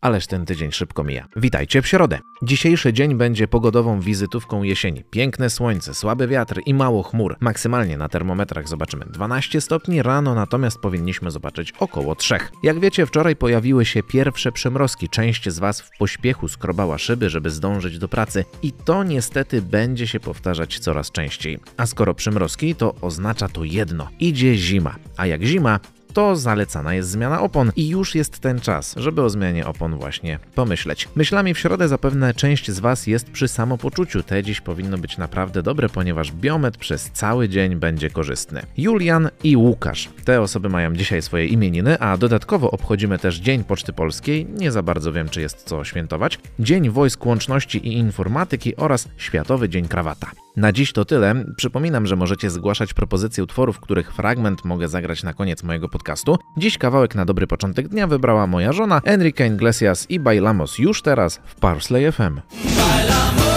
Ależ ten tydzień szybko mija. Witajcie w środę. Dzisiejszy dzień będzie pogodową wizytówką jesieni. Piękne słońce, słaby wiatr i mało chmur. Maksymalnie na termometrach zobaczymy 12 stopni, rano natomiast powinniśmy zobaczyć około 3. Jak wiecie, wczoraj pojawiły się pierwsze przymrozki. Część z Was w pośpiechu skrobała szyby, żeby zdążyć do pracy i to niestety będzie się powtarzać coraz częściej. A skoro przymrozki, to oznacza to jedno. Idzie zima. A jak zima, to zalecana jest zmiana opon i już jest ten czas, żeby o zmianie opon właśnie pomyśleć. Myślami w środę zapewne część z Was jest przy samopoczuciu. Te dziś powinno być naprawdę dobre, ponieważ biometr przez cały dzień będzie korzystny. Julian i Łukasz. Te osoby mają dzisiaj swoje imieniny, a dodatkowo obchodzimy też Dzień Poczty Polskiej. Nie za bardzo wiem, czy jest co świętować. Dzień Wojsk Łączności i Informatyki oraz Światowy Dzień Krawata. Na dziś to tyle. Przypominam, że możecie zgłaszać propozycje utworów, których fragment mogę zagrać na koniec mojego podcastu. Dziś kawałek na dobry początek dnia wybrała moja żona Enrique Iglesias i Bailamos już teraz w Parsley FM. Bailamos.